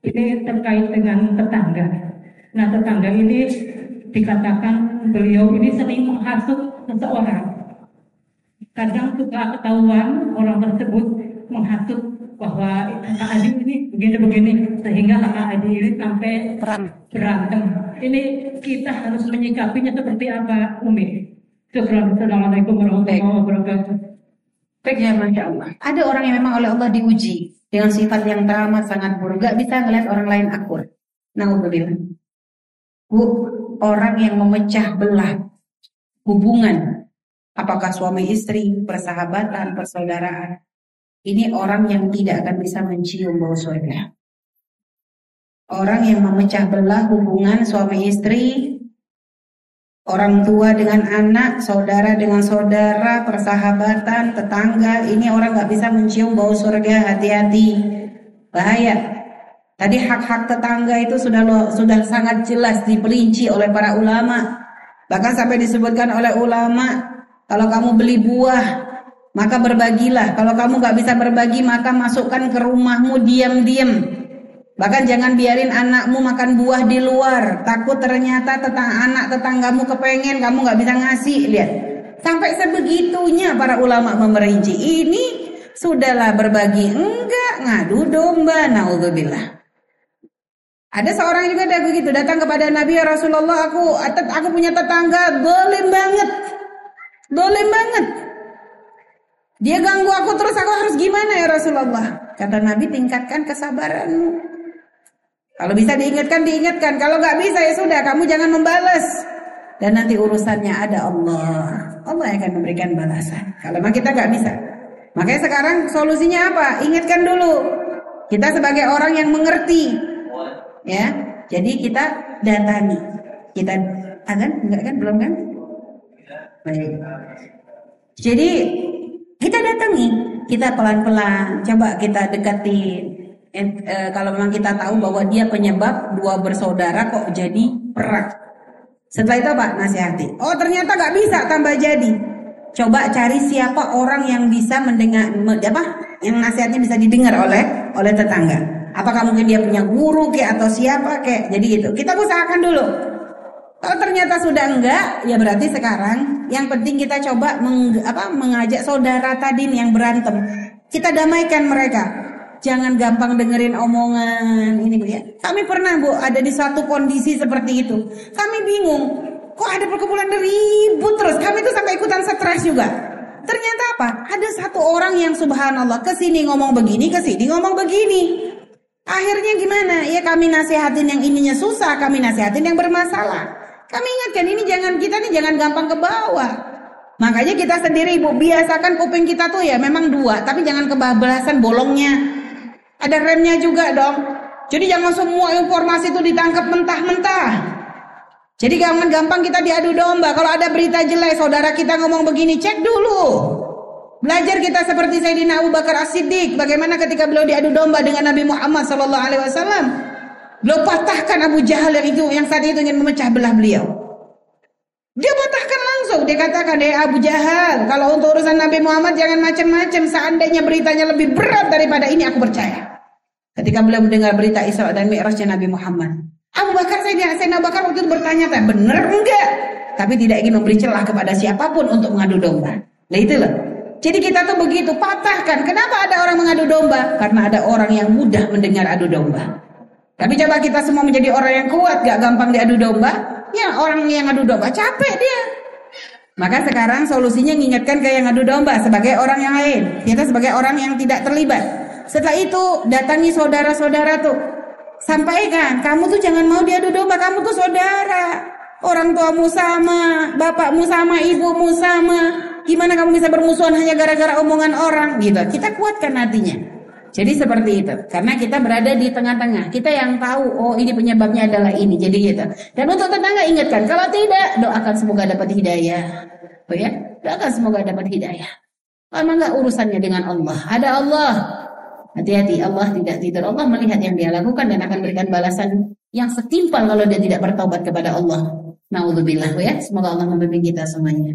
Ini terkait dengan tetangga. Nah tetangga ini dikatakan beliau ini sering menghasut seseorang. Kadang suka ketahuan orang tersebut menghasut bahwa kakak adik ini begini-begini sehingga kakak adik ini sampai Perang. berantem. Ini kita harus menyikapinya seperti apa, Umi? Assalamualaikum warahmatullahi wabarakatuh. Baik ya Masya Allah. Ada orang yang memang oleh Allah diuji dengan sifat yang teramat sangat buruk. Gak bisa ngeliat orang lain akur. Naudzubillah. Bu, orang yang memecah belah hubungan. Apakah suami istri, persahabatan, persaudaraan. Ini orang yang tidak akan bisa mencium bau surga. Orang yang memecah belah hubungan suami istri, orang tua dengan anak, saudara dengan saudara, persahabatan, tetangga, ini orang nggak bisa mencium bau surga, hati-hati, bahaya. Tadi hak-hak tetangga itu sudah lo, sudah sangat jelas diperinci oleh para ulama. Bahkan sampai disebutkan oleh ulama, kalau kamu beli buah, maka berbagilah. Kalau kamu nggak bisa berbagi, maka masukkan ke rumahmu diam-diam. Bahkan jangan biarin anakmu makan buah di luar. Takut ternyata tetang anak tetanggamu kepengen kamu nggak bisa ngasih. Lihat. Sampai sebegitunya para ulama memerinci. Ini sudahlah berbagi. Enggak ngadu domba. Naudzubillah. Ada seorang juga ada begitu datang kepada Nabi ya Rasulullah aku aku punya tetangga boleh banget. Boleh banget. Dia ganggu aku terus aku harus gimana ya Rasulullah? Kata Nabi tingkatkan kesabaranmu. Kalau bisa diingatkan, diingatkan. Kalau nggak bisa ya sudah, kamu jangan membalas. Dan nanti urusannya ada Allah. Allah yang akan memberikan balasan. Kalau memang kita nggak bisa. Makanya sekarang solusinya apa? Ingatkan dulu. Kita sebagai orang yang mengerti. Ya, jadi kita datangi. Kita akan enggak kan belum kan? Baik. Jadi kita datangi, kita pelan-pelan, coba kita dekati eh, eh, kalau memang kita tahu bahwa dia penyebab dua bersaudara kok jadi perang. Setelah itu apa? Nasihati. Oh ternyata nggak bisa tambah jadi. Coba cari siapa orang yang bisa mendengar me, apa? Yang nasihatnya bisa didengar oleh oleh tetangga. Apakah mungkin dia punya guru kayak atau siapa kayak? Jadi itu. Kita usahakan dulu. Kalau ternyata sudah enggak, ya berarti sekarang yang penting kita coba meng, apa, mengajak saudara tadi yang berantem. Kita damaikan mereka jangan gampang dengerin omongan ini bu ya. Kami pernah bu ada di satu kondisi seperti itu. Kami bingung, kok ada perkumpulan ribut terus. Kami tuh sampai ikutan stres juga. Ternyata apa? Ada satu orang yang subhanallah ke sini ngomong begini, ke sini ngomong begini. Akhirnya gimana? Ya kami nasihatin yang ininya susah, kami nasihatin yang bermasalah. Kami ingatkan ini jangan kita nih jangan gampang ke bawah. Makanya kita sendiri ibu biasakan kuping kita tuh ya memang dua, tapi jangan kebablasan bolongnya. Ada remnya juga dong. Jadi jangan semua informasi itu ditangkap mentah-mentah. Jadi jangan gampang kita diadu domba. Kalau ada berita jelek, saudara kita ngomong begini, cek dulu. Belajar kita seperti Sayyidina Abu Bakar As-Siddiq. Bagaimana ketika beliau diadu domba dengan Nabi Muhammad Sallallahu Alaihi Wasallam. Beliau patahkan Abu Jahal yang itu yang saat itu ingin memecah belah beliau. Dia patahkan langsung. Dia katakan, eh Abu Jahal, kalau untuk urusan Nabi Muhammad jangan macam-macam. Seandainya beritanya lebih berat daripada ini, aku percaya. Ketika beliau mendengar berita Isra dan Mi'rajnya Nabi Muhammad. Abu Bakar saya Sayyidina Abu Bakar waktu itu bertanya, benar enggak? Tapi tidak ingin memberi celah kepada siapa pun untuk mengadu domba. Nah itulah. Jadi kita tuh begitu patahkan. Kenapa ada orang mengadu domba? Karena ada orang yang mudah mendengar adu domba. Tapi coba kita semua menjadi orang yang kuat, gak gampang diadu domba. Ya orang yang adu domba capek dia. Maka sekarang solusinya mengingatkan ke yang adu domba sebagai orang yang lain. Kita sebagai orang yang tidak terlibat. Setelah itu datangi saudara-saudara tuh. Sampaikan, kamu tuh jangan mau diadu domba, kamu tuh saudara. Orang tuamu sama, bapakmu sama, ibumu sama. Gimana kamu bisa bermusuhan hanya gara-gara omongan orang gitu. Kita kuatkan hatinya. Jadi seperti itu. Karena kita berada di tengah-tengah. Kita yang tahu, oh ini penyebabnya adalah ini. Jadi gitu. Dan untuk tetangga ingatkan, kalau tidak, doakan semoga dapat hidayah. Oh ya, doakan semoga dapat hidayah. Kalau enggak urusannya dengan Allah. Ada Allah, Hati-hati Allah tidak tidur. Allah melihat yang dia lakukan dan akan berikan balasan yang setimpal kalau dia tidak bertobat kepada Allah. Nauzubillah ya. Semoga Allah membimbing kita semuanya.